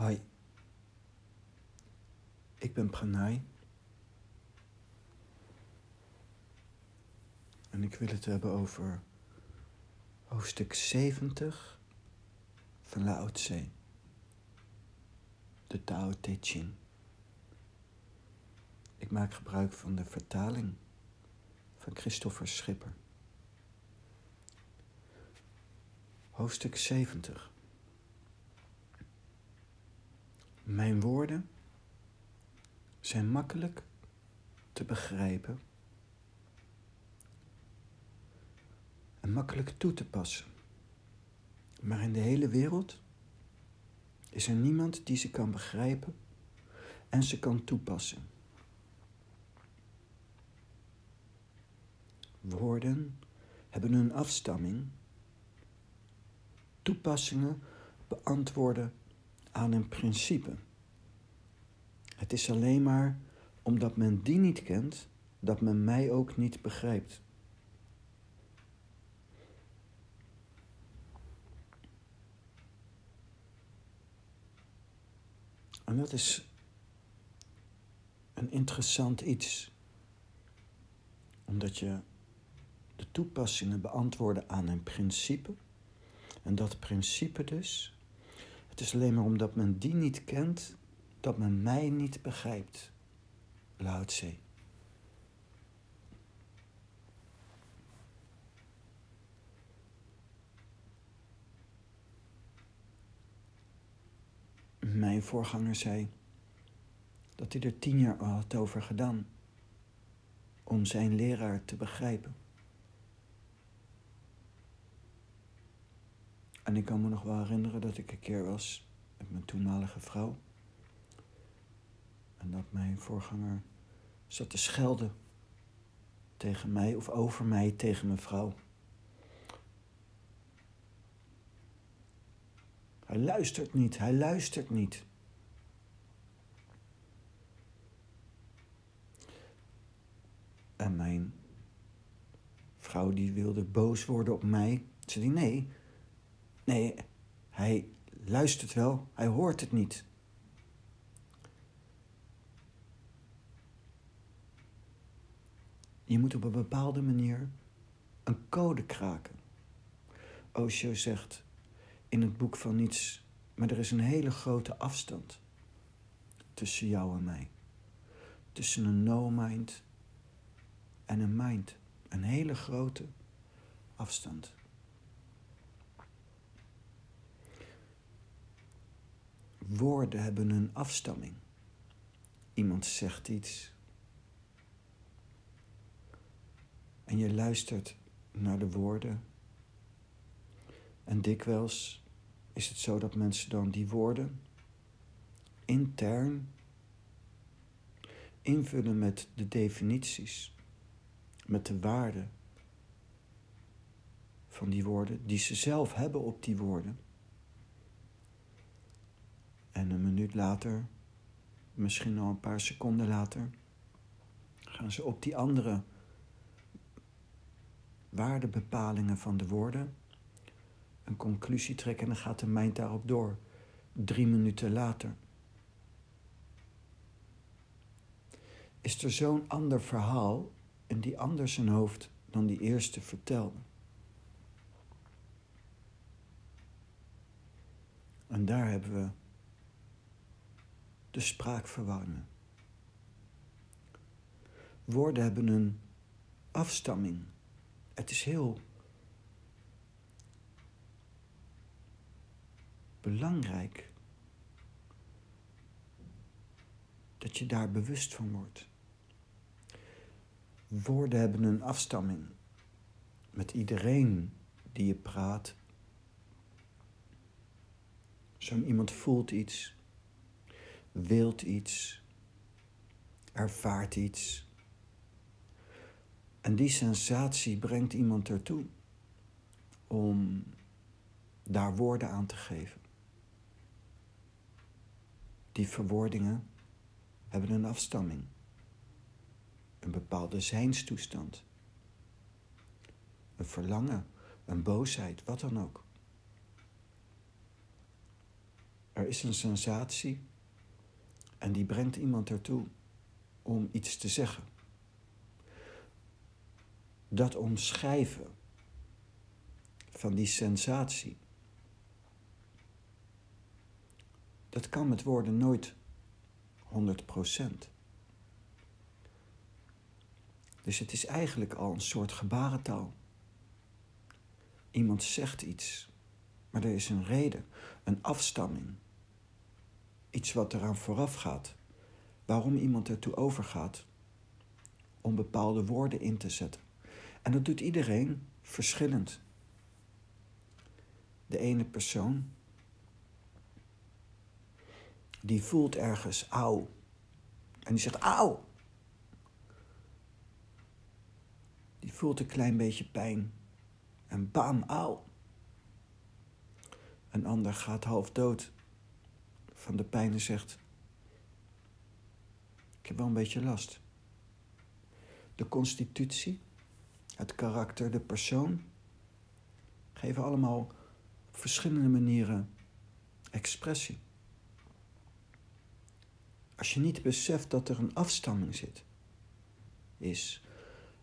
Hoi, ik ben Pranay en ik wil het hebben over hoofdstuk 70 van Lao Tse, de Tao Te Ching. Ik maak gebruik van de vertaling van Christopher Schipper. Hoofdstuk 70. Mijn woorden zijn makkelijk te begrijpen en makkelijk toe te passen. Maar in de hele wereld is er niemand die ze kan begrijpen en ze kan toepassen. Woorden hebben een afstamming. Toepassingen beantwoorden aan een principe. Het is alleen maar omdat men die niet kent, dat men mij ook niet begrijpt. En dat is een interessant iets, omdat je de toepassingen beantwoorden aan een principe. En dat principe dus, het is alleen maar omdat men die niet kent, dat men mij niet begrijpt. Lao Tse. Mijn voorganger zei dat hij er tien jaar had over gedaan om zijn leraar te begrijpen. En ik kan me nog wel herinneren dat ik een keer was met mijn toenmalige vrouw. En dat mijn voorganger zat te schelden tegen mij of over mij tegen mijn vrouw. Hij luistert niet, hij luistert niet. En mijn vrouw die wilde boos worden op mij. Ze zei nee, nee, hij luistert wel, hij hoort het niet. Je moet op een bepaalde manier een code kraken. Osho zegt in het boek van niets, maar er is een hele grote afstand tussen jou en mij. Tussen een no-mind en een mind. Een hele grote afstand. Woorden hebben een afstamming. Iemand zegt iets en je luistert naar de woorden. En dikwijls is het zo dat mensen dan die woorden intern invullen met de definities, met de waarde van die woorden die ze zelf hebben op die woorden. En een later, misschien al een paar seconden later, gaan ze op die andere waardebepalingen van de woorden een conclusie trekken en dan gaat de mind daarop door. Drie minuten later. Is er zo'n ander verhaal in die ander zijn hoofd dan die eerste vertelde? En daar hebben we de spraakverwarringen. Woorden hebben een afstamming. Het is heel belangrijk dat je daar bewust van wordt. Woorden hebben een afstamming met iedereen die je praat. Zo'n iemand voelt iets, wilt iets, ervaart iets. En die sensatie brengt iemand ertoe om daar woorden aan te geven. Die verwoordingen hebben een afstamming, een bepaalde zijnstoestand, een verlangen, een boosheid, wat dan ook. Er is een sensatie en die brengt iemand ertoe om iets te zeggen. Dat omschrijven van die sensatie, dat kan met woorden nooit 100% Dus het is eigenlijk al een soort gebarentaal. Iemand zegt iets, maar er is een reden, een afstamming. Iets wat eraan vooraf gaat. Waarom iemand ertoe overgaat om bepaalde woorden in te zetten. En dat doet iedereen verschillend. De ene persoon die voelt ergens auw. En die zegt auw. Die voelt een klein beetje pijn. En bam, auw. Een ander gaat half dood van de pijn en zegt: Ik heb wel een beetje last. De constitutie, het karakter, de persoon geven allemaal op verschillende manieren expressie. Als je niet beseft dat er een afstamming zit, is,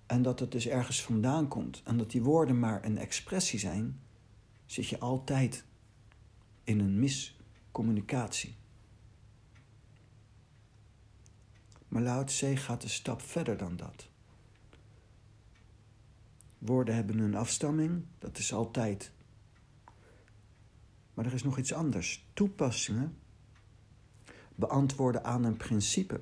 en dat het dus ergens vandaan komt, en dat die woorden maar een expressie zijn, zit je altijd in een miscommunicatie. Maar Lao gaat een stap verder dan dat. Woorden hebben een afstamming, dat is altijd. Maar er is nog iets anders. Toepassingen beantwoorden aan een principe.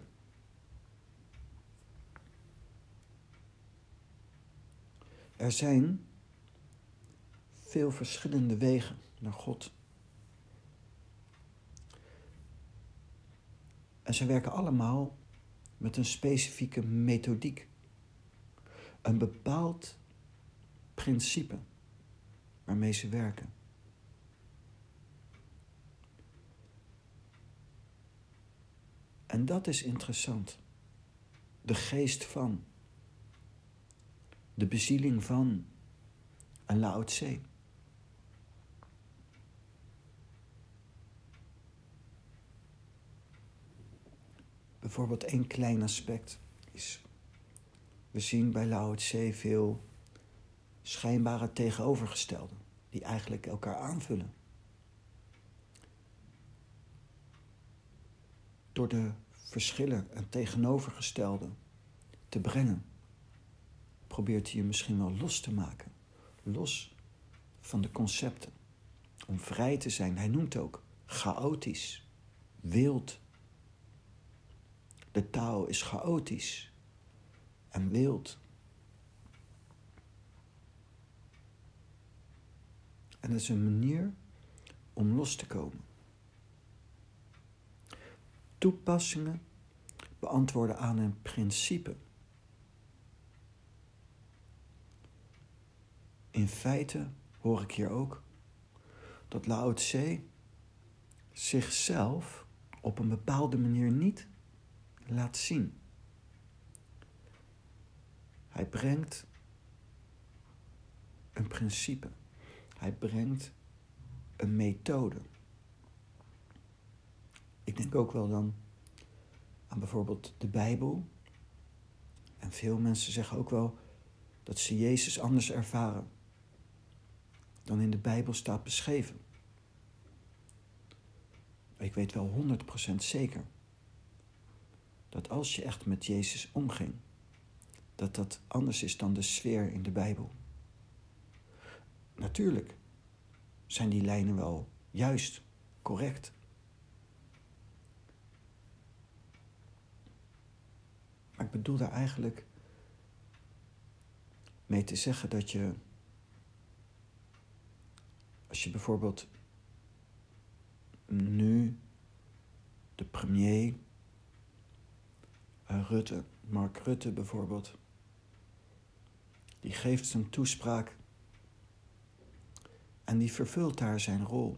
Er zijn veel verschillende wegen naar God. En ze werken allemaal met een specifieke methodiek. Een bepaald principe waarmee ze werken. En dat is interessant. De geest van. De bezieling van een Lao Tse. Bijvoorbeeld één klein aspect is... We zien bij Lao Tse veel schijnbare tegenovergestelden... die eigenlijk elkaar aanvullen. Door de verschillen en tegenovergestelde te brengen, probeert hij je misschien wel los te maken. Los van de concepten. Om vrij te zijn. Hij noemt ook chaotisch, wild. De taal is chaotisch en wild. En dat is een manier om los te komen toepassingen beantwoorden aan een principe. In feite hoor ik hier ook dat Lao Tse zichzelf op een bepaalde manier niet laat zien. Hij brengt een principe. Hij brengt een methode. Ik denk ook wel dan aan bijvoorbeeld de Bijbel. En veel mensen zeggen ook wel dat ze Jezus anders ervaren dan in de Bijbel staat beschreven. Ik weet wel 100% zeker dat als je echt met Jezus omging, dat dat anders is dan de sfeer in de Bijbel. Natuurlijk zijn die lijnen wel juist, correct. Maar ik bedoel daar eigenlijk mee te zeggen dat je, als je bijvoorbeeld nu de premier uh, Rutte, Mark Rutte bijvoorbeeld, die geeft zijn toespraak en die vervult daar zijn rol.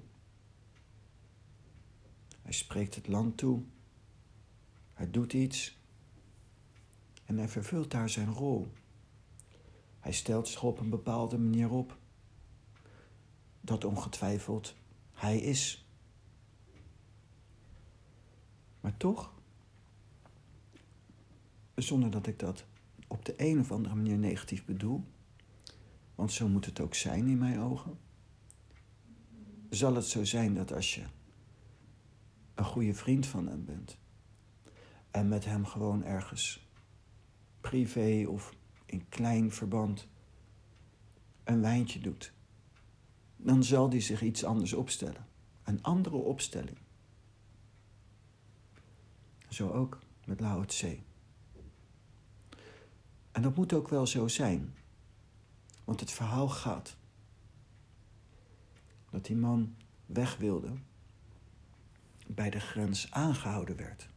Hij spreekt het land toe, hij doet iets en hij vervult daar zijn rol. Hij stelt zich op een bepaalde manier op. Dat ongetwijfeld hij is. Maar toch, zonder dat ik dat op de een of andere manier negatief bedoel, want zo moet het ook zijn in mijn ogen, zal het zo zijn dat als je een goede vriend van hem bent en met hem gewoon ergens privé of in klein verband een wijntje doet, dan zal die zich iets anders opstellen. Een andere opstelling. Zo ook met Lao Tse. En dat moet ook wel zo zijn. Want het verhaal gaat dat die man weg wilde, bij de grens aangehouden werd.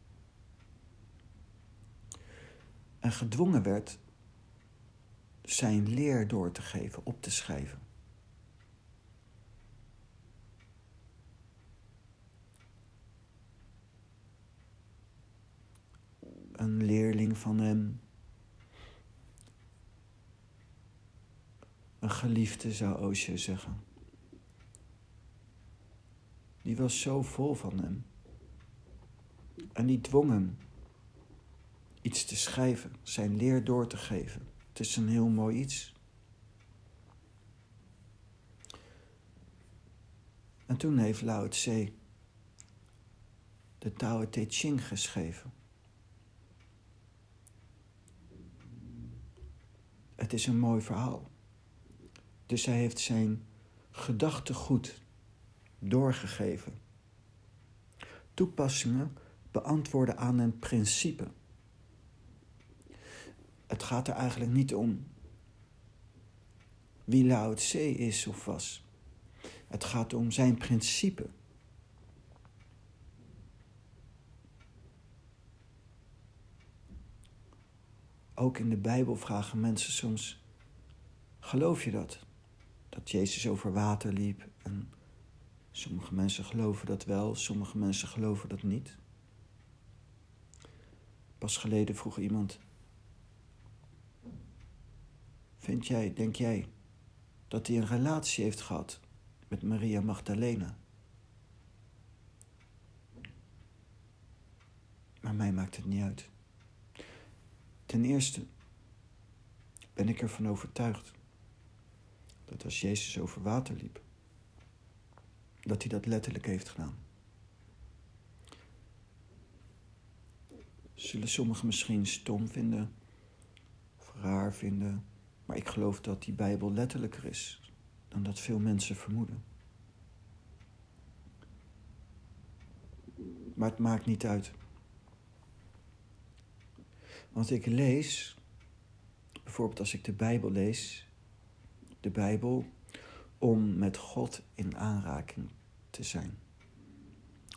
En gedwongen werd zijn leer door te geven, op te schrijven. Een leerling van hem, een geliefde zou Osho zeggen. Die was zo vol van hem. En die dwong hem iets te schrijven, zijn leer door te geven. Het is een heel mooi iets. En toen heeft Lao Tse de Tao Te Ching geschreven. Het is een mooi verhaal. Dus hij heeft zijn gedachtegoed doorgegeven. Toepassingen beantwoorden aan een principe. Het gaat er eigenlijk niet om wie Lao Tse is of was. Het gaat om zijn principe. Ook in de Bijbel vragen mensen soms: geloof je dat? Dat Jezus over water liep en Sommige mensen geloven dat wel, sommige mensen geloven dat niet. Pas geleden vroeg iemand: Vind jij, denk jij, dat hij een relatie heeft gehad met Maria Magdalena? Maar mij maakt het niet uit. Ten eerste ben ik ervan overtuigd dat als Jezus over water liep, dat hij dat letterlijk heeft gedaan. Zullen sommigen misschien stom vinden of raar vinden, maar ik geloof dat die Bijbel letterlijker is dan dat veel mensen vermoeden. Maar het maakt niet uit. Want ik lees, bijvoorbeeld als ik de Bijbel lees, de Bijbel om met God in aanraking te zijn.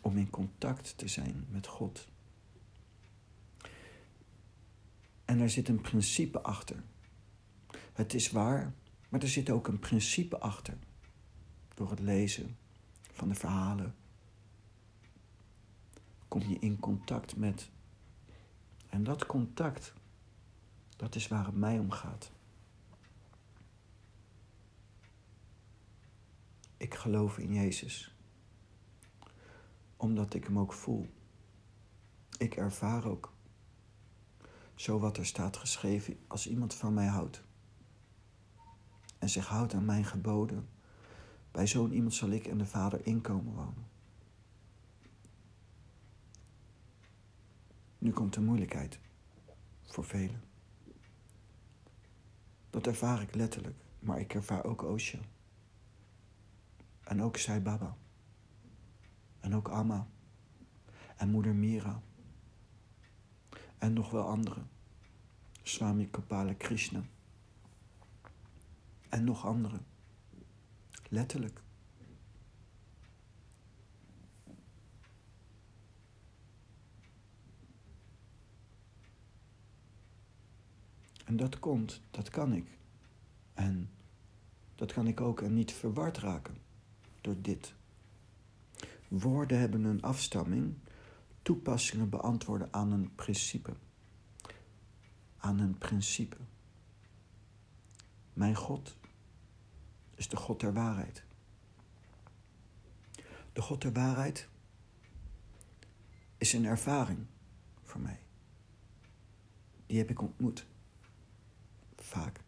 Om in contact te zijn met God. En er zit een principe achter. Het is waar, maar er zit ook een principe achter. Door het lezen van de verhalen kom je in contact met. En dat contact, dat is waar het mij om gaat. Ik geloof in Jezus. Omdat ik hem ook voel. Ik ervaar ook zo wat er staat geschreven als iemand van mij houdt. En zich houdt aan mijn geboden. Bij zo'n iemand zal ik en de Vader inkomen wonen. Nu komt de moeilijkheid voor velen. Dat ervaar ik letterlijk, maar ik ervaar ook Osho. En ook Sai Baba. En ook Amma. En moeder Mira. En nog wel anderen. Swami Kapala Krishna. En nog anderen. Letterlijk. En dat komt, dat kan ik. En dat kan ik ook en niet verward raken door dit. Woorden hebben een afstamming, toepassingen beantwoorden aan een principe. Aan een principe. Mijn God is de God der waarheid. De God der waarheid is een ervaring voor mij. Die heb ik ontmoet. Vaak.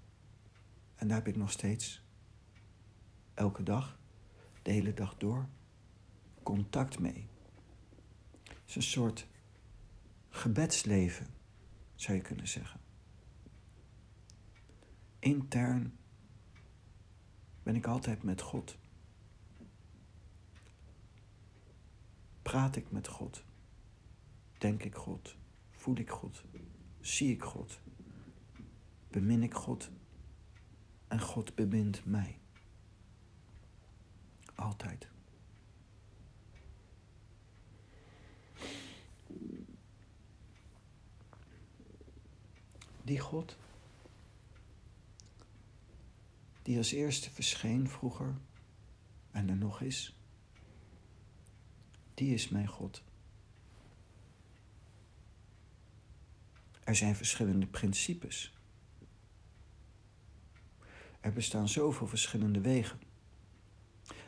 En daar heb ik nog steeds, elke dag, de hele dag door, contact mee. Het is een soort gebedsleven, zou je kunnen zeggen. Intern ben ik altijd met God. Praat ik met God? Denk ik God? Voel ik God? Zie ik God? Bemin ik God? En God bemint mij. Altijd. Die God, die als eerste verscheen vroeger en er nog is, die is mijn God. Er zijn verschillende principes. Er bestaan zoveel verschillende wegen.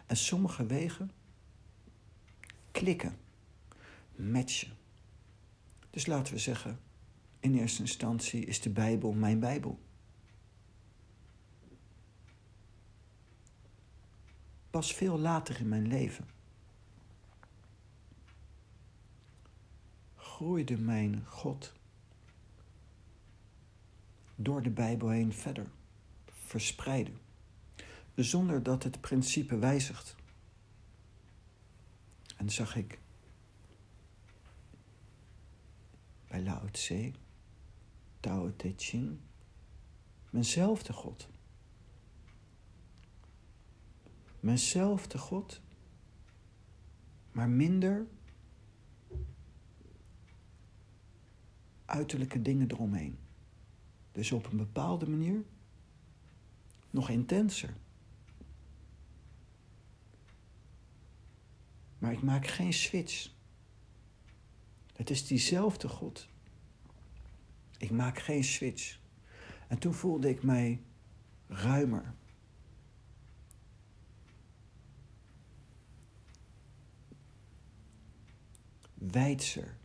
En sommige wegen klikken, matchen. Dus laten we zeggen, in eerste instantie is de Bijbel mijn Bijbel. Pas veel later in mijn leven groeide mijn God door de Bijbel heen verder, verspreiden, zonder dat het principe wijzigt. En zag ik bij Lao Tse, Tao Te Ching, mijnzelfde God. Mijnzelfde God, maar minder uiterlijke dingen eromheen. Dus op een bepaalde manier nog intenser. Maar ik maak geen switch. Het is diezelfde God. Ik maak geen switch. En toen voelde ik mij ruimer. Wijdser.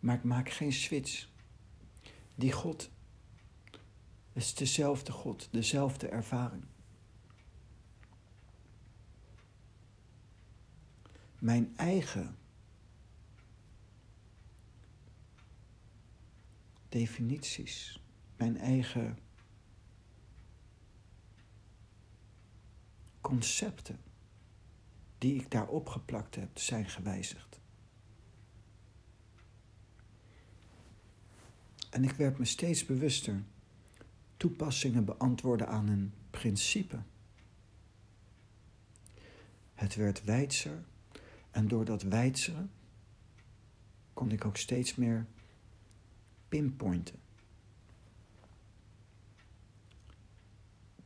Maar ik maak geen switch. Die God is dezelfde God, dezelfde ervaring. Mijn eigen definities, mijn eigen concepten die ik daar opgeplakt heb, zijn gewijzigd. En ik werd me steeds bewuster toepassingen beantwoorden aan een principe. Het werd wijdser en door dat wijdzeren kon ik ook steeds meer pinpointen.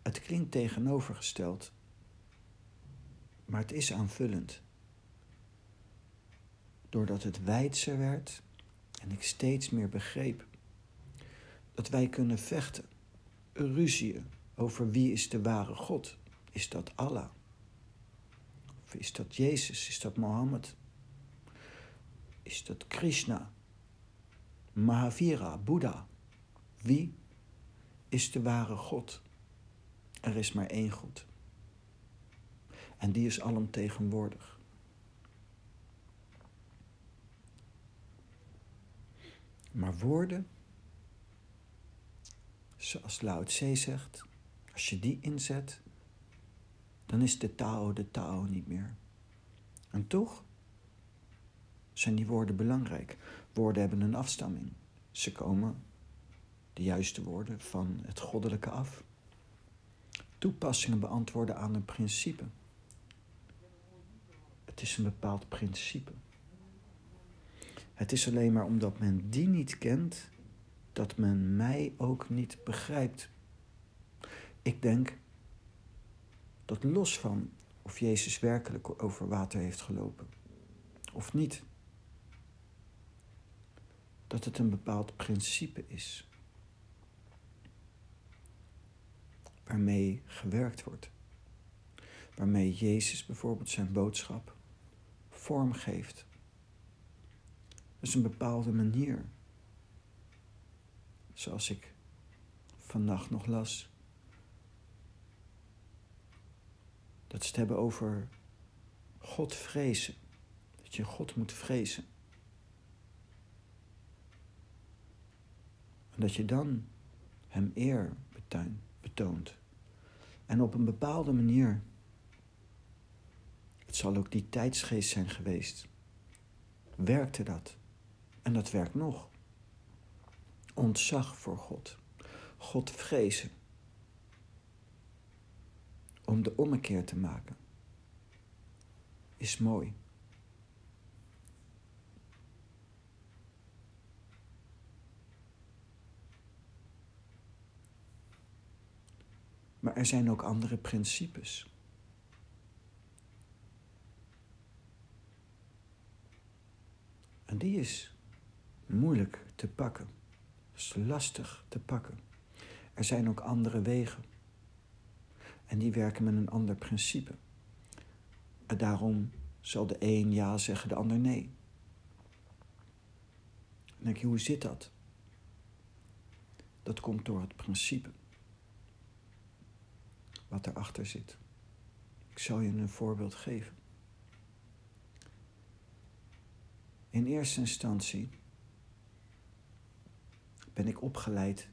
Het klinkt tegenovergesteld, maar het is aanvullend. Doordat het wijdser werd en ik steeds meer begreep dat wij kunnen vechten, ruzieën over wie is de ware God. Is dat Allah? Is dat Jezus? Is dat Mohammed? Is dat Krishna? Mahavira, Boeddha? Wie is de ware God? Er is maar één God. En die is alomtegenwoordig. Maar woorden zoals Lao Tse zegt, als je die inzet, dan is de Tao de Tao niet meer. En toch zijn die woorden belangrijk. Woorden hebben een afstamming. Ze komen, de juiste woorden, van het goddelijke af. Toepassingen beantwoorden aan een principe. Het is een bepaald principe. Het is alleen maar omdat men die niet kent, dat men mij ook niet begrijpt. Ik denk dat los van of Jezus werkelijk over water heeft gelopen of niet, dat het een bepaald principe is waarmee gewerkt wordt. waarmee Jezus bijvoorbeeld zijn boodschap vormgeeft. Dat is een bepaalde manier. Zoals ik vannacht nog las. Dat ze het hebben over God vrezen. Dat je God moet vrezen. En dat je dan Hem eer betoont. En op een bepaalde manier. Het zal ook die tijdsgeest zijn geweest. Werkte dat. En dat werkt nog. Ontzag voor God. God vrezen. Om de ommekeer te maken. Is mooi. Maar er zijn ook andere principes. En die is moeilijk te pakken. is lastig te pakken. Er zijn ook andere wegen. En die werken met een ander principe. En daarom zal de een ja zeggen, de ander nee. Dan denk je, hoe zit dat? Dat komt door het principe wat erachter zit. Ik zal je een voorbeeld geven. In eerste instantie ben ik opgeleid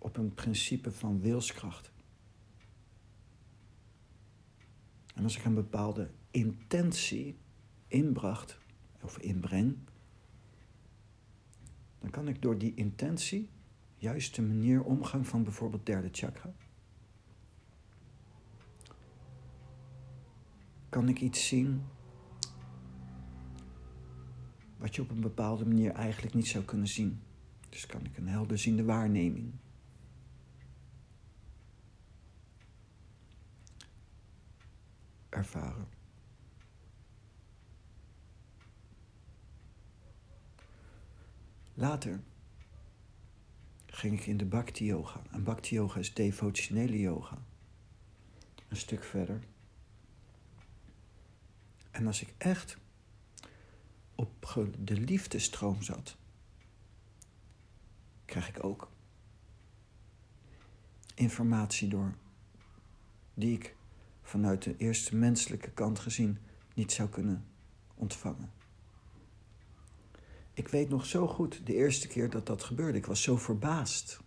op een principe van wilskracht. En als ik een bepaalde intentie inbracht of inbreng, dan kan ik door die intentie, juist de manier omgang van bijvoorbeeld derde chakra, kan ik iets zien wat je op een bepaalde manier eigenlijk niet zou kunnen zien. Dus kan ik een helderziende waarneming. Ervaren. Later ging ik in de Bhakti Yoga. En Bhakti Yoga is devotionele yoga. Een stuk verder. En als ik echt op de liefdestroom zat, krijg ik ook informatie door die ik vanuit de eerste menselijke kant gezien niet zou kunnen ontvangen. Ik weet nog zo goed de eerste keer dat dat gebeurde. Ik was zo verbaasd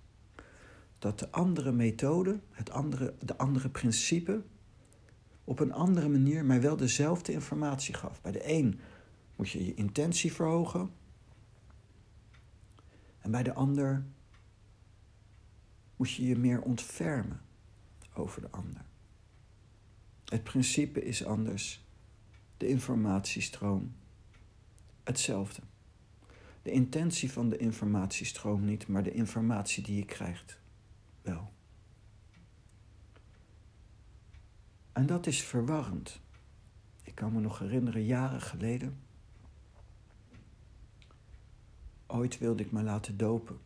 dat de andere methode, het andere, de andere principe, op een andere manier mij wel dezelfde informatie gaf. Bij de een moet je je intentie verhogen. En bij de ander moet je je meer ontfermen over de ander. Het principe is anders. De informatiestroom hetzelfde. De intentie van de informatiestroom niet, maar de informatie die je krijgt wel. En dat is verwarrend. Ik kan me nog herinneren, jaren geleden. Ooit wilde ik me laten dopen.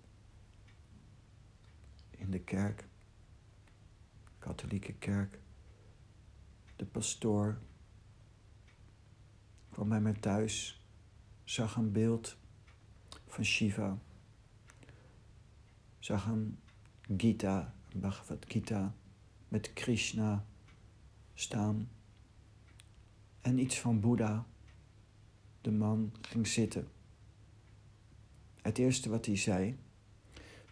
In de kerk. Katholieke kerk. De pastoor kwam bij mij thuis, zag een beeld van Shiva, zag een Gita, een Bhagavad Gita, met Krishna staan en iets van Boeddha. De man ging zitten. Het eerste wat hij zei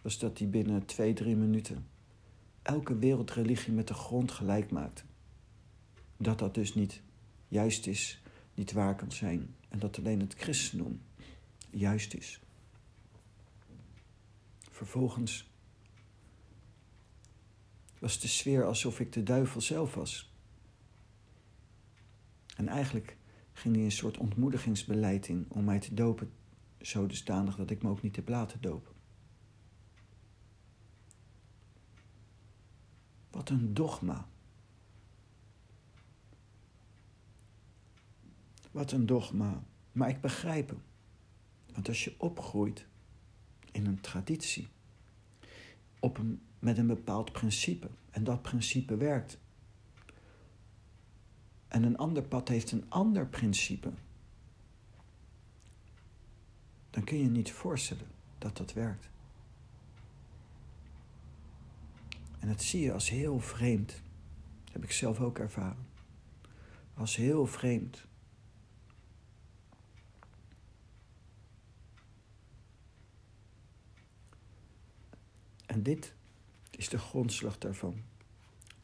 was dat hij binnen twee, drie minuten elke wereldreligie met de grond gelijk maakte. Dat dat dus niet juist is, niet waar kan zijn en dat alleen het christendom juist is. Vervolgens was de sfeer alsof ik de duivel zelf was. En eigenlijk ging hij een soort ontmoedigingsbeleid in om mij te dopen, zo dusdanig dat ik me ook niet heb laten dopen. Wat een dogma. Wat een dogma. Maar ik begrijp hem. Want als je opgroeit in een traditie, op een, met een bepaald principe, en dat principe werkt, En een ander pad heeft een ander principe. Dan kun je niet voorstellen dat dat werkt. En dat zie je als heel vreemd. Dat heb ik zelf ook ervaren. Als heel vreemd. En dit is de grondslag daarvan.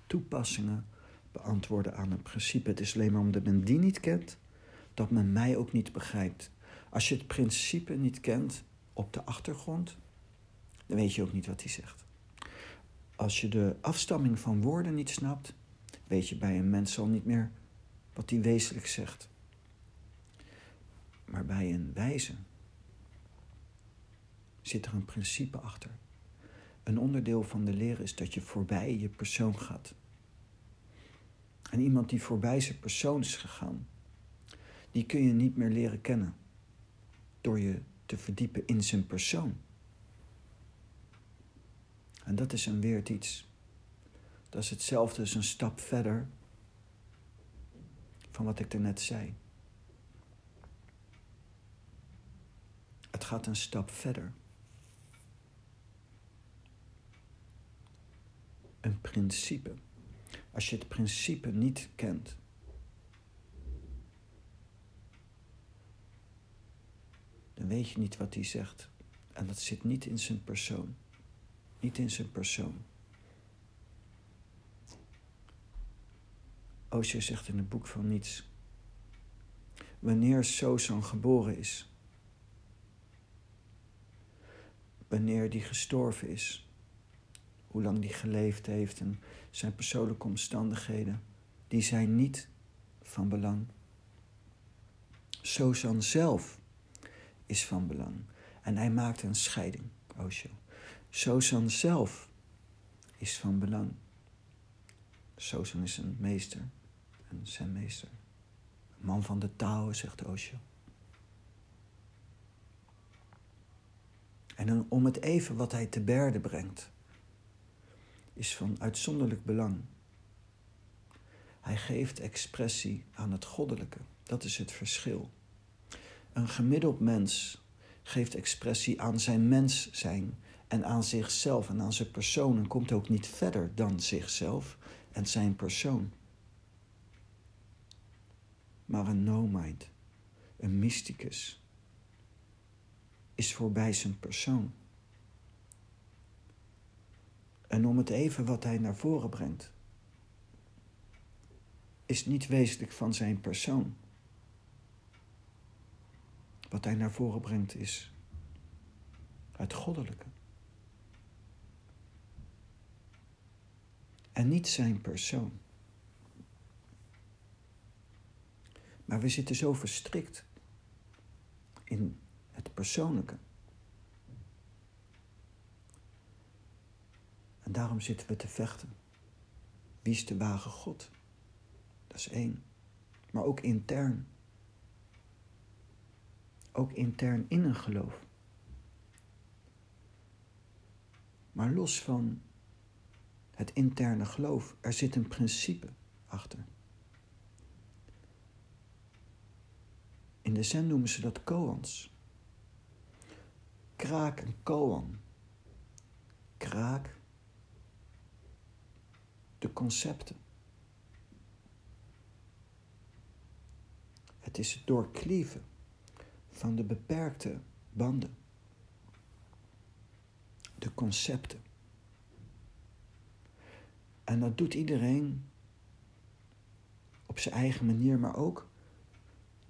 Toepassingen beantwoorden aan een principe. Het is alleen maar omdat men die niet kent, dat men mij ook niet begrijpt. Als je het principe niet kent op de achtergrond, dan weet je ook niet wat hij zegt. Als je de afstamming van woorden niet snapt, weet je bij een mens al niet meer wat hij wezenlijk zegt. Maar bij een wijze zit er een principe achter. Een onderdeel van de leer is dat je voorbij je persoon gaat. En iemand die voorbij zijn persoon is gegaan, die kun je niet meer leren kennen door je te verdiepen in zijn persoon. En dat is een weert iets. Dat is hetzelfde als een stap verder van wat ik er net zei. Het gaat een stap verder. Een principe. Als je het principe niet kent, dan weet je niet wat hij zegt. En dat zit niet in zijn persoon. Niet in zijn persoon. Osho zegt in het boek van niets. Wanneer Sosan geboren is, wanneer die gestorven is, hoe lang die geleefd heeft en zijn persoonlijke omstandigheden, die zijn niet van belang. Sosan zelf is van belang. En hij maakt een scheiding, Osho. Sosan zelf is van belang. Sosan is een meester, een zenmeester. Een man van de taal, zegt Osho. En om het even wat hij te berde brengt, is van uitzonderlijk belang. Hij geeft expressie aan het goddelijke. Dat is het verschil. Een gemiddeld mens geeft expressie aan zijn mens zijn en aan zichzelf en aan zijn persoon en komt ook niet verder dan zichzelf en zijn persoon. Maar een no-mind, een mysticus, is voorbij zijn persoon. En om het even wat hij naar voren brengt, is niet wezenlijk van zijn persoon. Wat hij naar voren brengt is het goddelijke. En niet zijn persoon. Maar we zitten zo verstrikt in het persoonlijke. En daarom zitten we te vechten. Wie is de ware God? Dat is één. Maar ook intern. Ook intern in een geloof. Maar los van het interne geloof, er zit een principe achter. In de zen noemen ze dat koans. Kraak en koan. Kraak, de concepten. Het is het doorklieven van de beperkte banden. De concepten. En dat doet iedereen op zijn eigen manier, maar ook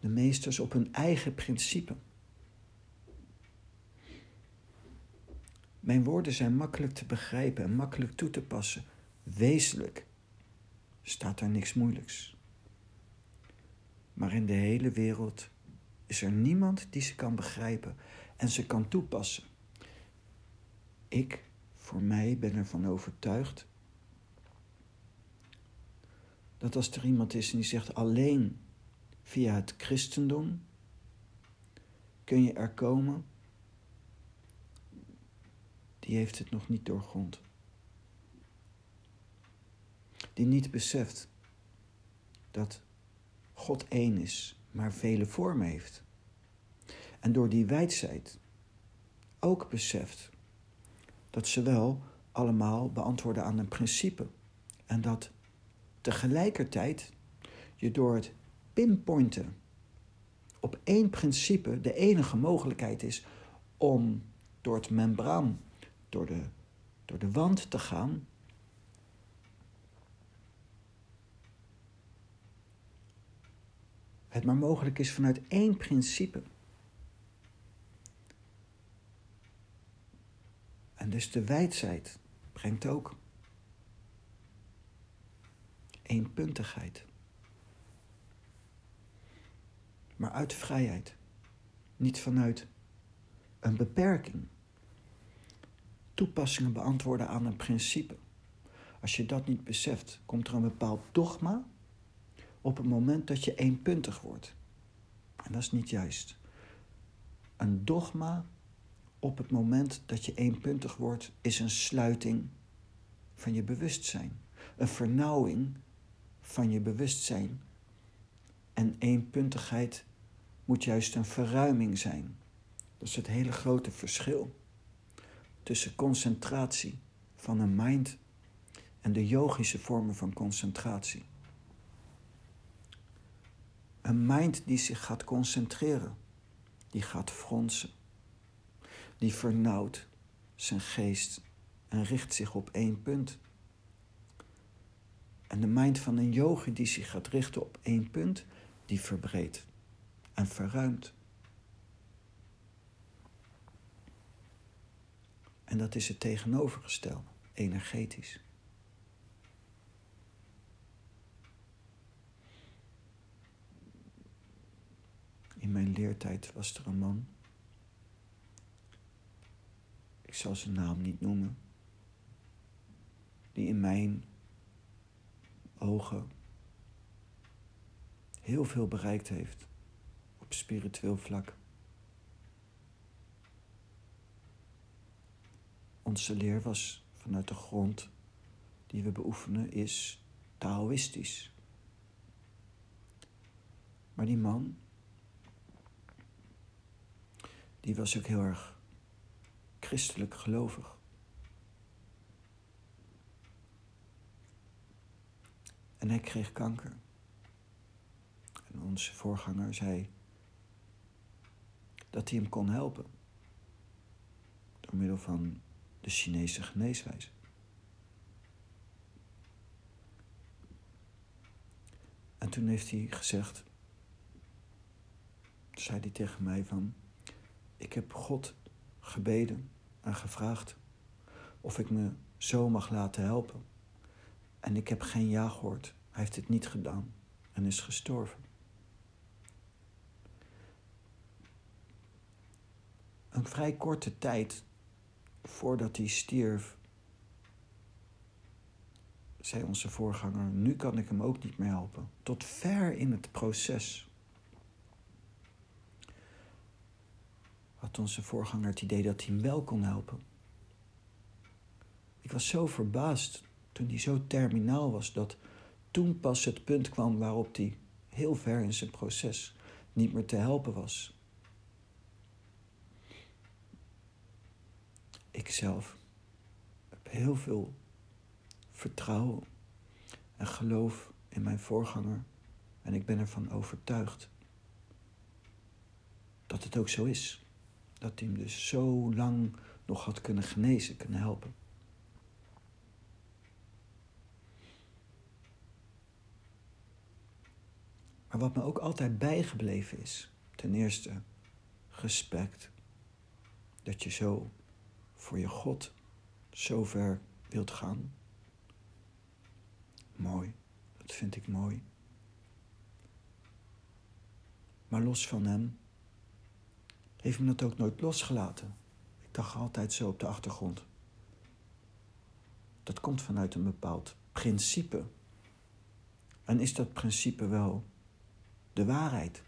de meesters op hun eigen principe. Mijn woorden zijn makkelijk te begrijpen en makkelijk toe te passen. Wezenlijk staat er niks moeilijks. Maar in de hele wereld is er niemand die ze kan begrijpen en ze kan toepassen. Ik, voor mij, ben ervan overtuigd dat als er iemand is en die zegt alleen via het christendom kun je er komen, die heeft het nog niet doorgrond. Die niet beseft dat God één is, maar vele vormen heeft. En door die wijdheid ook beseft dat ze wel allemaal beantwoorden aan een principe. En dat tegelijkertijd je door het pinpointen op één principe de enige mogelijkheid is om door het membraan, door de, door de wand te gaan. Het maar mogelijk is vanuit één principe. En dus de wijdheid brengt ook eenpuntigheid. Maar uit vrijheid. Niet vanuit een beperking. Toepassingen beantwoorden aan een principe. Als je dat niet beseft, komt er een bepaald dogma op het moment dat je eenpuntig wordt. En dat is niet juist. Een dogma op het moment dat je eenpuntig wordt, is een sluiting van je bewustzijn. Een vernauwing van je bewustzijn. En eenpuntigheid moet juist een verruiming zijn. Dat is het hele grote verschil tussen concentratie van een mind en de yogische vormen van concentratie. Een mind die zich gaat concentreren, die gaat fronsen, die vernauwt zijn geest en richt zich op één punt. En de mind van een yogi die zich gaat richten op één punt, die verbreedt en verruimt. En dat is het tegenovergestelde, energetisch. In mijn leertijd was er een man. Ik zal zijn naam niet noemen. Die in mijn ogen heel veel bereikt heeft op spiritueel vlak. Onze leer was vanuit de grond die we beoefenen is Taoïstisch. Maar die man, die was ook heel erg christelijk gelovig. En hij kreeg kanker. En onze voorganger zei dat hij hem kon helpen. Door middel van de Chinese geneeswijze. En toen heeft hij gezegd, zei hij tegen mij van, ik heb God gebeden en gevraagd of ik me zo mag laten helpen. En ik heb geen ja gehoord. Hij heeft het niet gedaan en is gestorven. Een vrij korte tijd voordat hij stierf, zei onze voorganger: Nu kan ik hem ook niet meer helpen. Tot ver in het proces. Onze voorganger het idee dat hij hem wel kon helpen. Ik was zo verbaasd toen hij zo terminaal was dat toen pas het punt kwam waarop hij heel ver in zijn proces niet meer te helpen was. Ikzelf heb heel veel vertrouwen en geloof in mijn voorganger en ik ben ervan overtuigd dat het ook zo is. Dat hij hem dus zo lang nog had kunnen genezen, kunnen helpen. Maar wat me ook altijd bijgebleven is, ten eerste respect. Dat je zo voor je God zo ver wilt gaan. Mooi, dat vind ik mooi. Maar los van hem heeft me dat ook nooit losgelaten. Ik dacht altijd zo op de achtergrond. Dat komt vanuit een bepaald principe. En is dat principe wel de waarheid.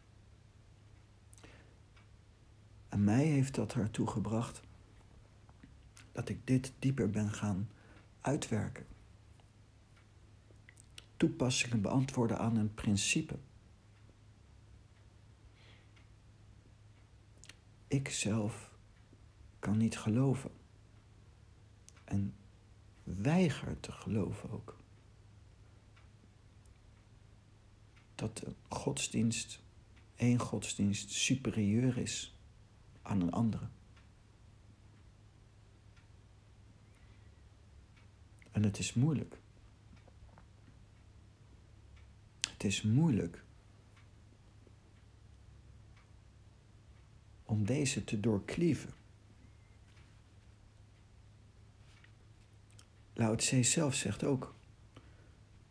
En mij heeft dat ertoe gebracht dat ik dit dieper ben gaan uitwerken. Toepassingen beantwoorden aan een principe. Ik zelf kan niet geloven. En weiger te geloven ook. Dat de godsdienst, één godsdienst, superieur is aan een andere. En het is moeilijk. Het is moeilijk om deze te doorklieven. Lao Tse zelf zegt ook: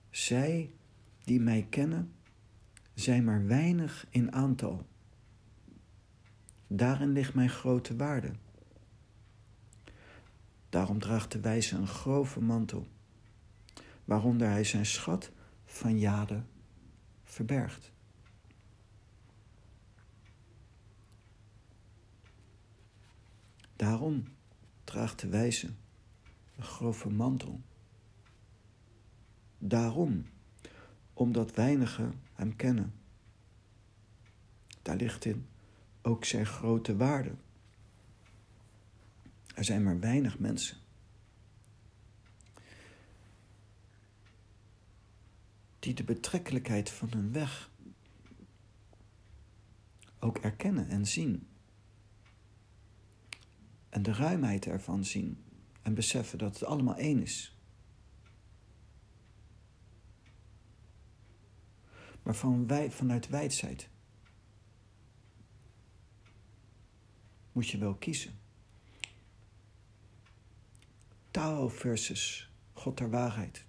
Zij die mij kennen, zijn maar weinig in aantal. Daarin ligt mijn grote waarde. Daarom draagt de wijze een grove mantel, waaronder hij zijn schat van jade verbergt. Daarom draagt de wijze een grove mantel. Daarom, omdat weinigen hem kennen. Daar ligt in ook zijn grote waarde. Er zijn maar weinig mensen. Die de betrekkelijkheid van hun weg ook erkennen en zien. En de ruimheid ervan zien en beseffen dat het allemaal één is. Maar van wij, vanuit wijsheid moet je wel kiezen. Tao versus God der waarheid,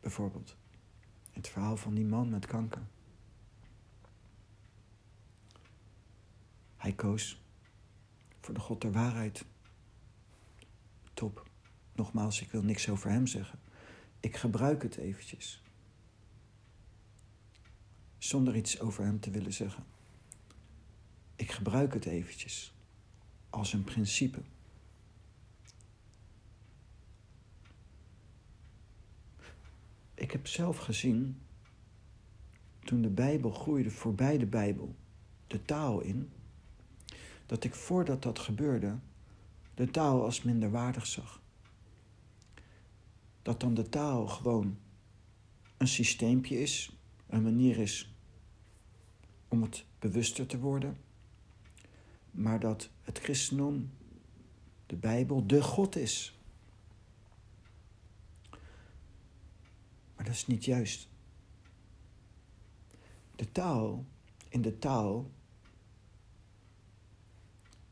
bijvoorbeeld. Het verhaal van die man met kanker. Hij koos voor de God der waarheid. Top. Nogmaals, ik wil niks over hem zeggen. Ik gebruik het eventjes. Zonder iets over hem te willen zeggen. Ik gebruik het eventjes als een principe. Ik heb zelf gezien, toen de Bijbel groeide voorbij de Bijbel, de taal in, dat ik voordat dat gebeurde, de taal als minderwaardig zag. Dat dan de taal gewoon een systeempje is, een manier is om het bewuster te worden, maar dat het christendom, de Bijbel, de God is. Maar dat is niet juist. De taal, in de taal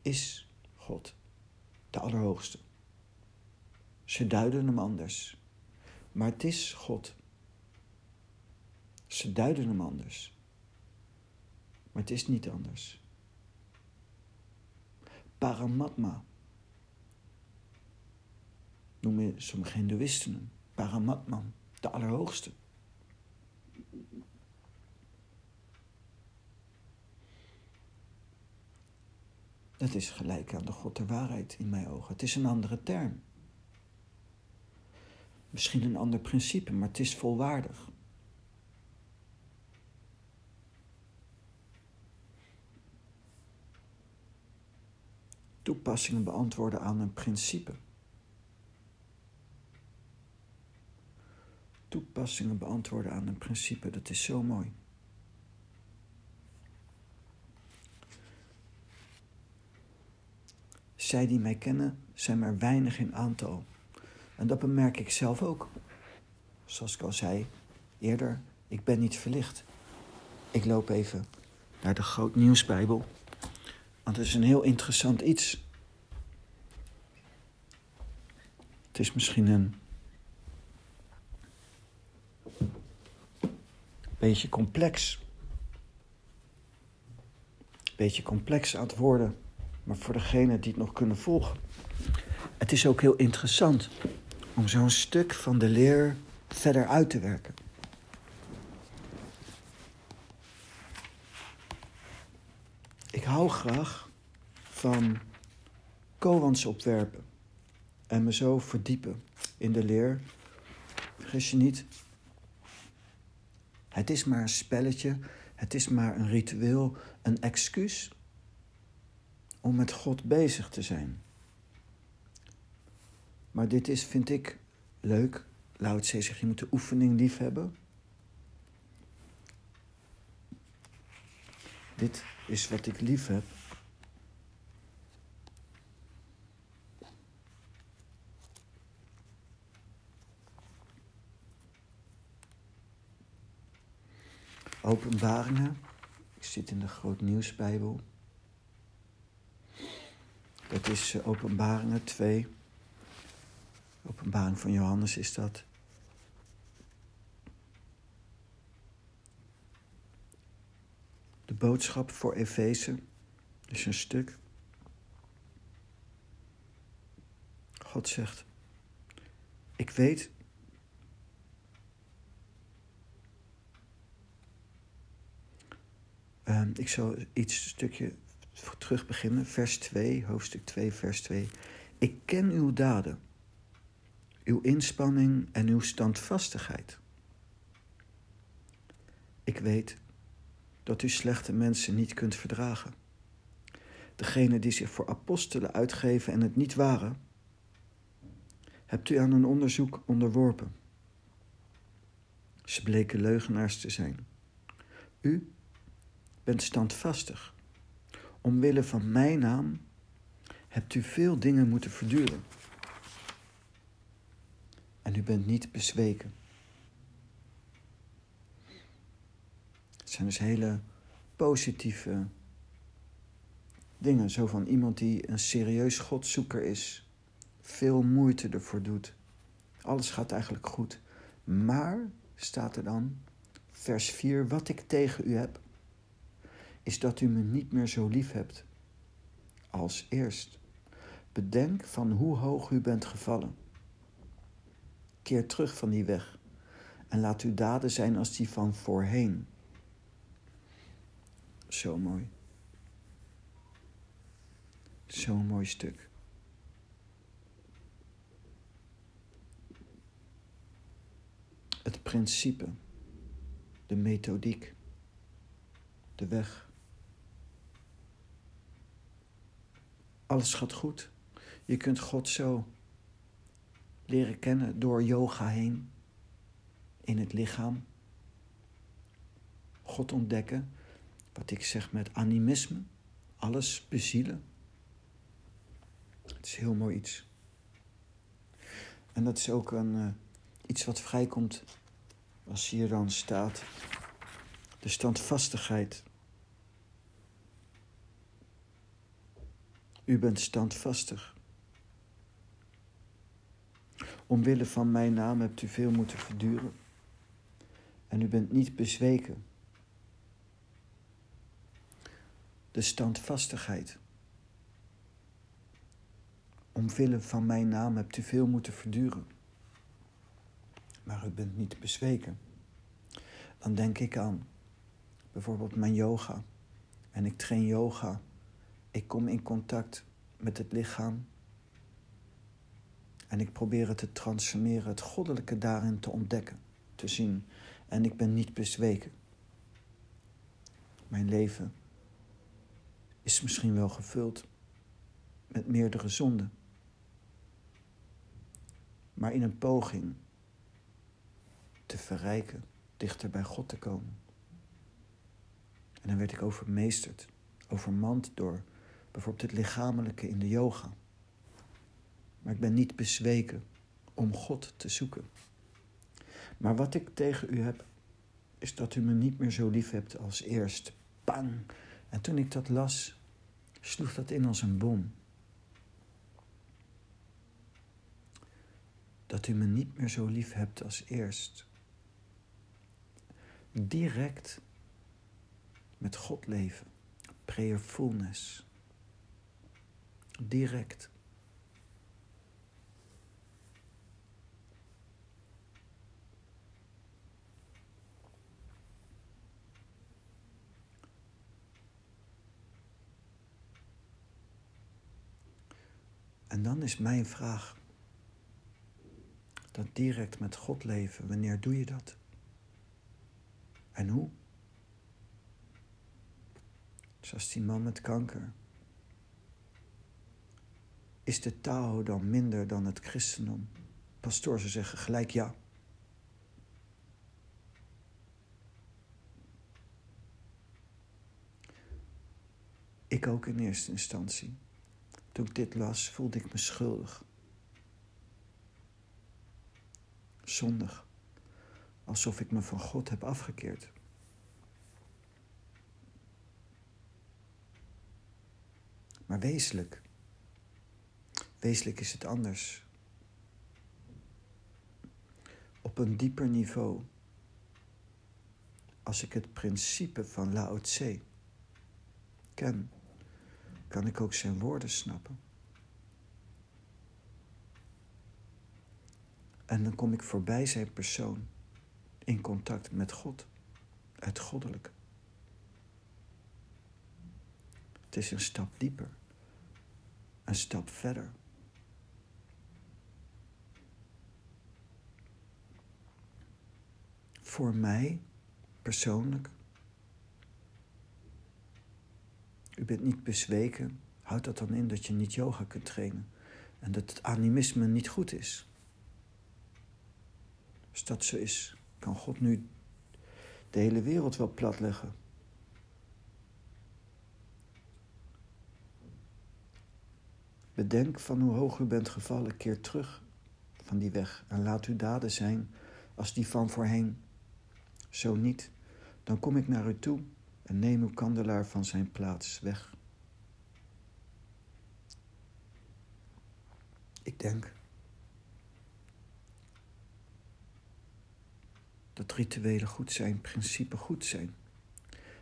is God, de Allerhoogste. Ze duiden hem anders, maar het is God. Ze duiden hem anders, maar het is niet anders. Paramatma noemen sommige Hindoeïsten hem. Paramatman de Allerhoogste. Dat is gelijk aan de God der waarheid in mijn ogen. Het is een andere term. Misschien een ander principe, maar het is volwaardig. Toepassingen beantwoorden aan een principe. toepassingen beantwoorden aan een principe. Dat is zo mooi. Zij die mij kennen, zijn maar weinig in aantal. En dat bemerk ik zelf ook. Zoals ik al zei eerder, ik ben niet verlicht. Ik loop even naar de Groot Nieuwsbijbel. Want het is een heel interessant iets. Het is misschien een beetje complex. Beetje complex aan het worden, maar voor degenen die het nog kunnen volgen. Het is ook heel interessant om zo'n stuk van de leer verder uit te werken. Ik hou graag van koans opwerpen en me zo verdiepen in de leer. Vergis je niet, het is maar een spelletje, het is maar een ritueel, een excuus om met God bezig te zijn. Maar dit is, vind ik, leuk. Lao Tse zegt, je moet de oefening lief hebben. Dit is wat ik lief heb. Openbaringen. Ik zit in de Groot Nieuwsbijbel. Dat is eh, Openbaringen 2. Openbaring van Johannes is dat. De boodschap voor Efeze is een stuk. God zegt: Ik weet Uh, ik zal iets stukje terug beginnen. Vers 2, hoofdstuk 2, vers 2. Ik ken uw daden, uw inspanning en uw standvastigheid. Ik weet dat u slechte mensen niet kunt verdragen. Degene die zich voor apostelen uitgeven en het niet waren, hebt u aan een onderzoek onderworpen. Ze bleken leugenaars te zijn. U bent standvastig. Omwille van mijn naam hebt u veel dingen moeten verduren. En u bent niet bezweken. Het zijn dus hele positieve dingen. Zo van iemand die een serieus godzoeker is. Veel moeite ervoor doet. Alles gaat eigenlijk goed. Maar, staat er dan, vers 4, wat ik tegen u heb is dat u me niet meer zo lief hebt als eerst. Bedenk van hoe hoog u bent gevallen. Keer terug van die weg en laat uw daden zijn als die van voorheen. Zo mooi. Zo'n mooi stuk. Het principe, de methodiek, de weg. Alles gaat goed. Je kunt God zo leren kennen door yoga heen, in het lichaam. God ontdekken, wat ik zeg met animisme, alles bezielen. Het is heel mooi iets. En dat is ook een, uh, iets wat vrijkomt als hier dan staat. De standvastigheid U bent standvastig. Omwille van mijn naam hebt u veel moeten verduren. En u bent niet bezweken. De standvastigheid. Omwille van mijn naam hebt u veel moeten verduren. Maar u bent niet bezweken. Dan denk ik aan bijvoorbeeld mijn yoga. En ik train yoga ik kom in contact met het lichaam en ik probeer het te transformeren, het goddelijke daarin te ontdekken, te zien. En ik ben niet bezweken. Mijn leven is misschien wel gevuld met meerdere zonden. Maar in een poging te verrijken, dichter bij God te komen. En dan werd ik overmeesterd, overmand door bijvoorbeeld het lichamelijke in de yoga. Maar ik ben niet bezweken om God te zoeken. Maar wat ik tegen u heb, is dat u me niet meer zo lief hebt als eerst. Bang! En toen ik dat las, sloeg dat in als een bom. Dat u me niet meer zo lief hebt als eerst. Direct met God leven. Prayerfulness direct. En dan is mijn vraag, dat direct met God leven, wanneer doe je dat? En hoe? Zoals die man met kanker Is de Tao dan minder dan het christendom? Pastoor zou zeggen gelijk ja. Ik ook in eerste instantie. Toen ik dit las, voelde ik me schuldig. Zondig. Alsof ik me van God heb afgekeerd. Maar wezenlijk. Wezenlijk is het anders. Op een dieper niveau. Als ik het principe van Lao Tse ken kan ik ook zijn woorden snappen. En dan kom ik voorbij zijn persoon in contact met God, het goddelijke. Het is een stap dieper, een stap verder. Voor mij persoonlijk U bent niet bezweken. Houdt dat dan in dat je niet yoga kunt trainen. En dat het animisme niet goed is. Als dat zo is, kan God nu de hele wereld wel platleggen. Bedenk van hoe hoog u bent gevallen, keer terug van die weg en laat uw daden zijn als die van voorheen. Zo niet, dan kom ik naar u toe en neem uw kandelaar van zijn plaats weg. Ik denk dat rituelen goed zijn, principes goed zijn.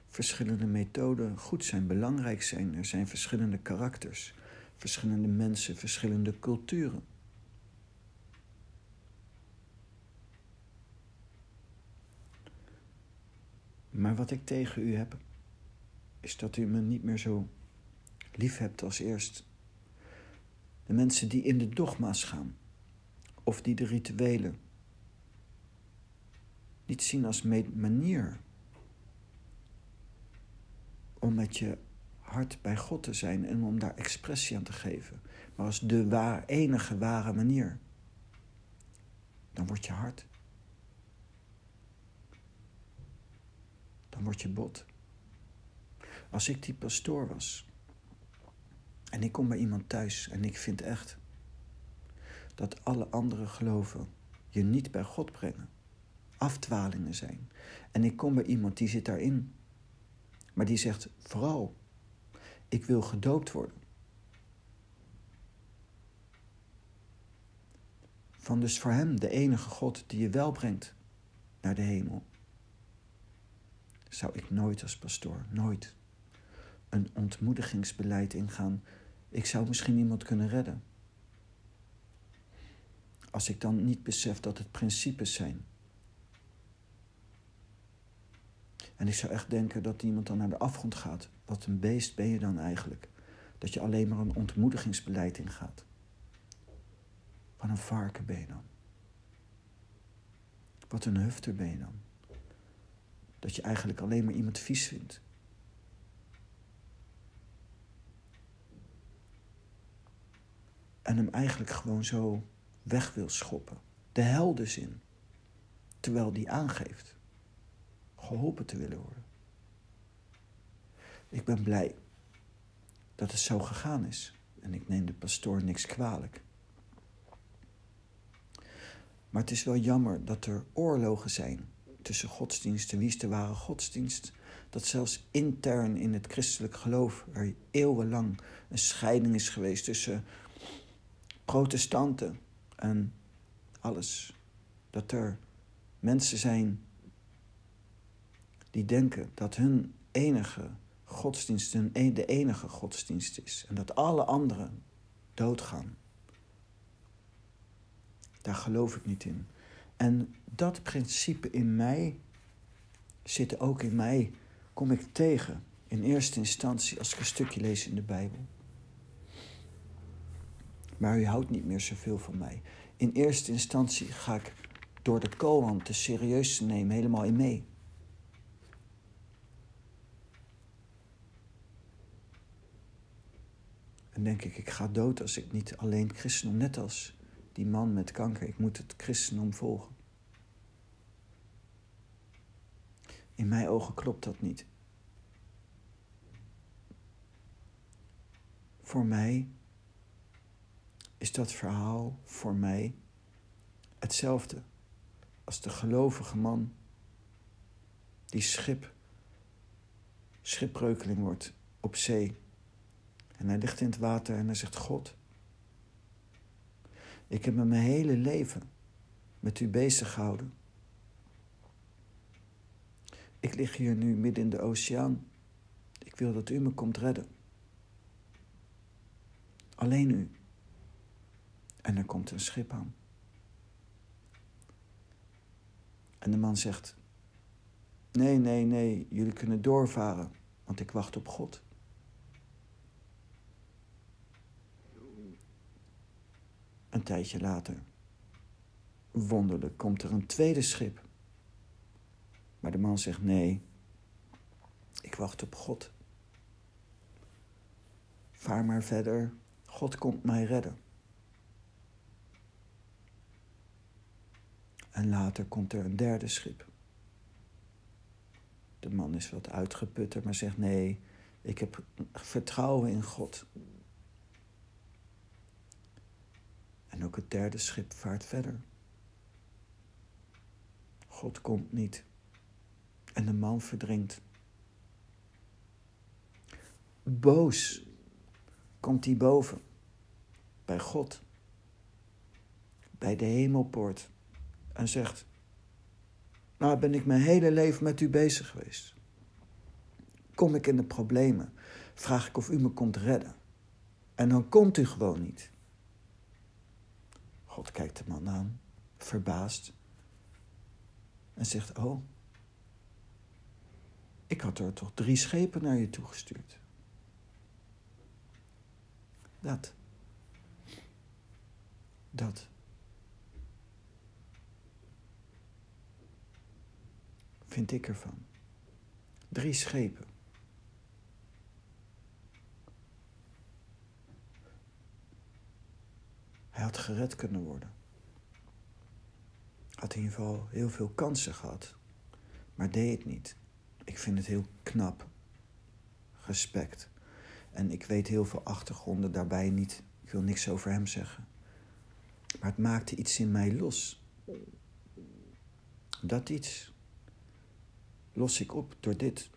Verschillende methoden goed zijn, belangrijk zijn. Er zijn verschillende karakters, verschillende mensen, verschillende culturen. Maar wat ik tegen u heb, is dat u me niet meer zo lief hebt als eerst. De mensen die in de dogma's gaan, of die de rituelen niet zien als manier om met je hart bij God te zijn en om daar expressie aan te geven, maar als de waar, enige ware manier, dan wordt je hart word je bot. Als ik die pastoor was en ik kom bij iemand thuis en ik vind echt dat alle andere geloven je niet bij God brengen, afdwalingen zijn. En ik kom bij iemand die zit daarin, maar die zegt vooral, ik wil gedoopt worden. Van dus voor hem de enige God die je wel brengt naar de hemel zou ik nooit als pastoor, nooit, een ontmoedigingsbeleid ingaan. Ik zou misschien iemand kunnen redden. Als ik dan niet besef dat het principes zijn. En ik zou echt denken dat iemand dan naar de afgrond gaat. Wat een beest ben je dan eigenlijk? Dat je alleen maar een ontmoedigingsbeleid ingaat. Wat een varken ben je dan? Wat een hufter ben je dan? Dat je eigenlijk alleen maar iemand vies vindt. En hem eigenlijk gewoon zo weg wil schoppen. De hel dus in. Terwijl die aangeeft geholpen te willen worden. Ik ben blij dat het zo gegaan is. En ik neem de pastoor niks kwalijk. Maar het is wel jammer dat er oorlogen zijn tussen godsdiensten. Wie is de ware godsdienst? Dat zelfs intern in het christelijk geloof er eeuwenlang een scheiding is geweest tussen protestanten en alles. Dat er mensen zijn die denken dat hun enige godsdienst e-, de enige godsdienst is en dat alle anderen doodgaan. Daar geloof ik niet in. En dat principe in mij zit ook in mij, kom ik tegen in eerste instantie als ik een stukje lees in de Bijbel. Maar u houdt niet meer zoveel van mij. In eerste instantie ga ik door de koan te serieus te nemen helemaal in mee. En denk ik, ik ga dood als ik niet alleen christendom, net als die man met kanker, ik moet het christendom volgen. In mijn ogen klopt dat niet. Voor mij is dat verhaal voor mij hetzelfde als de gelovige man die schip, schipbreukeling wordt op zee. En hij ligt in het water en hij zegt: God, ik heb me mijn hele leven met u bezig gehouden. Ik lig hier nu midden in de oceaan. Ik wil dat u me komt redden. Alleen u. En er komt een schip aan. En de man zegt: Nee, nee, nee, jullie kunnen doorvaren, want ik wacht op God. Tijdje later, wonderlijk, komt er een tweede schip. Maar de man zegt: Nee, ik wacht op God. Vaar maar verder, God komt mij redden. En later komt er een derde schip. De man is wat uitgeputter, maar zegt: Nee, ik heb vertrouwen in God. En ook het derde schip vaart verder. God komt niet. En de man verdrinkt. Boos komt hij boven. Bij God. Bij de hemelpoort. En zegt: Nou ben ik mijn hele leven met u bezig geweest. Kom ik in de problemen, vraag ik of u me komt redden. En dan komt u gewoon niet. God kijkt de man aan, verbaasd. En zegt: Oh, ik had er toch drie schepen naar je toegestuurd. Dat. Dat. Vind ik ervan. Drie schepen. Hij had gered kunnen worden. Had in ieder geval heel veel kansen gehad, maar deed het niet. Ik vind het heel knap. Respect. En ik weet heel veel achtergronden daarbij niet. Ik wil niks over hem zeggen. Maar het maakte iets in mij los. Dat iets los ik op door dit.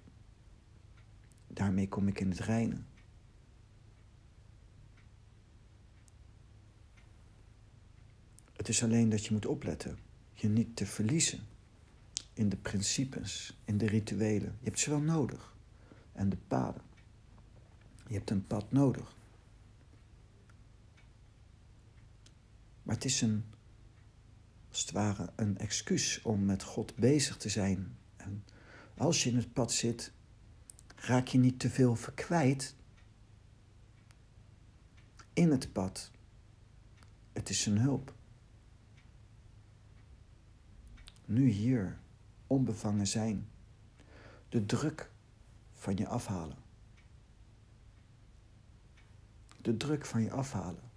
Daarmee kom ik in het reinen. Het is alleen dat je moet opletten. Je niet te verliezen in de principes, in de rituelen. Je hebt ze wel nodig. En de paden. Je hebt een pad nodig. Maar het is een, als het ware, een excuus om met God bezig te zijn. En als je in het pad zit, raak je niet te veel verkwijt in het pad. Het is een hulp. Nu hier, onbevangen zijn, de druk van je afhalen. De druk van je afhalen.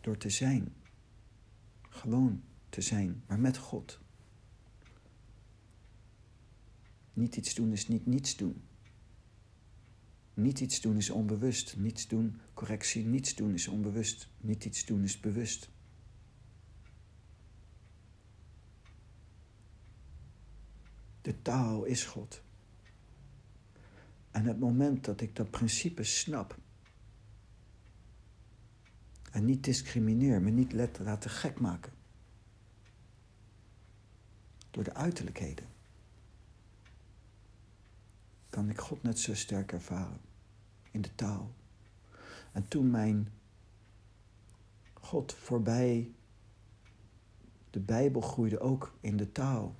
Door te zijn. Gewoon te zijn, maar met God. Niet iets doen is niet niets doen. Niet iets doen is onbewust. Niets doen, correctie, niets doen is onbewust. Niet iets doen is bewust. De taal is God. En het moment dat ik dat principe snap en niet discrimineer, me niet laten gek maken door de uiterlijkheden, kan ik God net zo sterk ervaren in de taal. En toen mijn God voorbij de Bijbel groeide ook in de taal.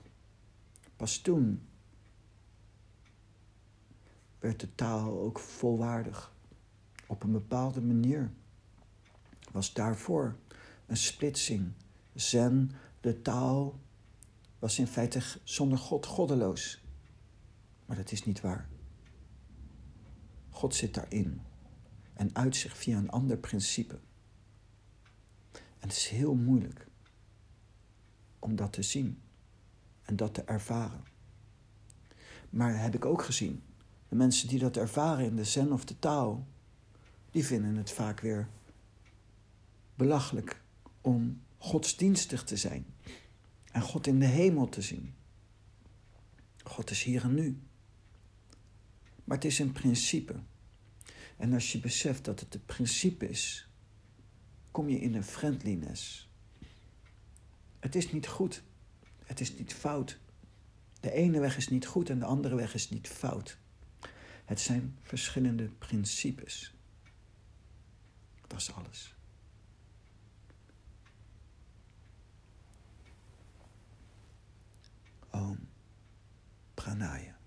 Pas toen werd de taal ook volwaardig. Op een bepaalde manier was daarvoor een splitsing. Zen, de taal, was in feite zonder God goddeloos. Maar dat is niet waar. God zit daarin en uit zich via een ander principe. En het is heel moeilijk om dat te zien en dat te ervaren. Maar heb ik ook gezien, de mensen die dat ervaren in de zen of de taal, die vinden het vaak weer belachelijk om godsdienstig te zijn en God in de hemel te zien. God is hier en nu. Maar het is een principe. En als je beseft dat het een principe is, kom je in een friendliness. Het is niet goed. Het is niet fout. De ene weg is niet goed en de andere weg is niet fout. Het zijn verschillende principes. Dat is alles. Om Pranaya.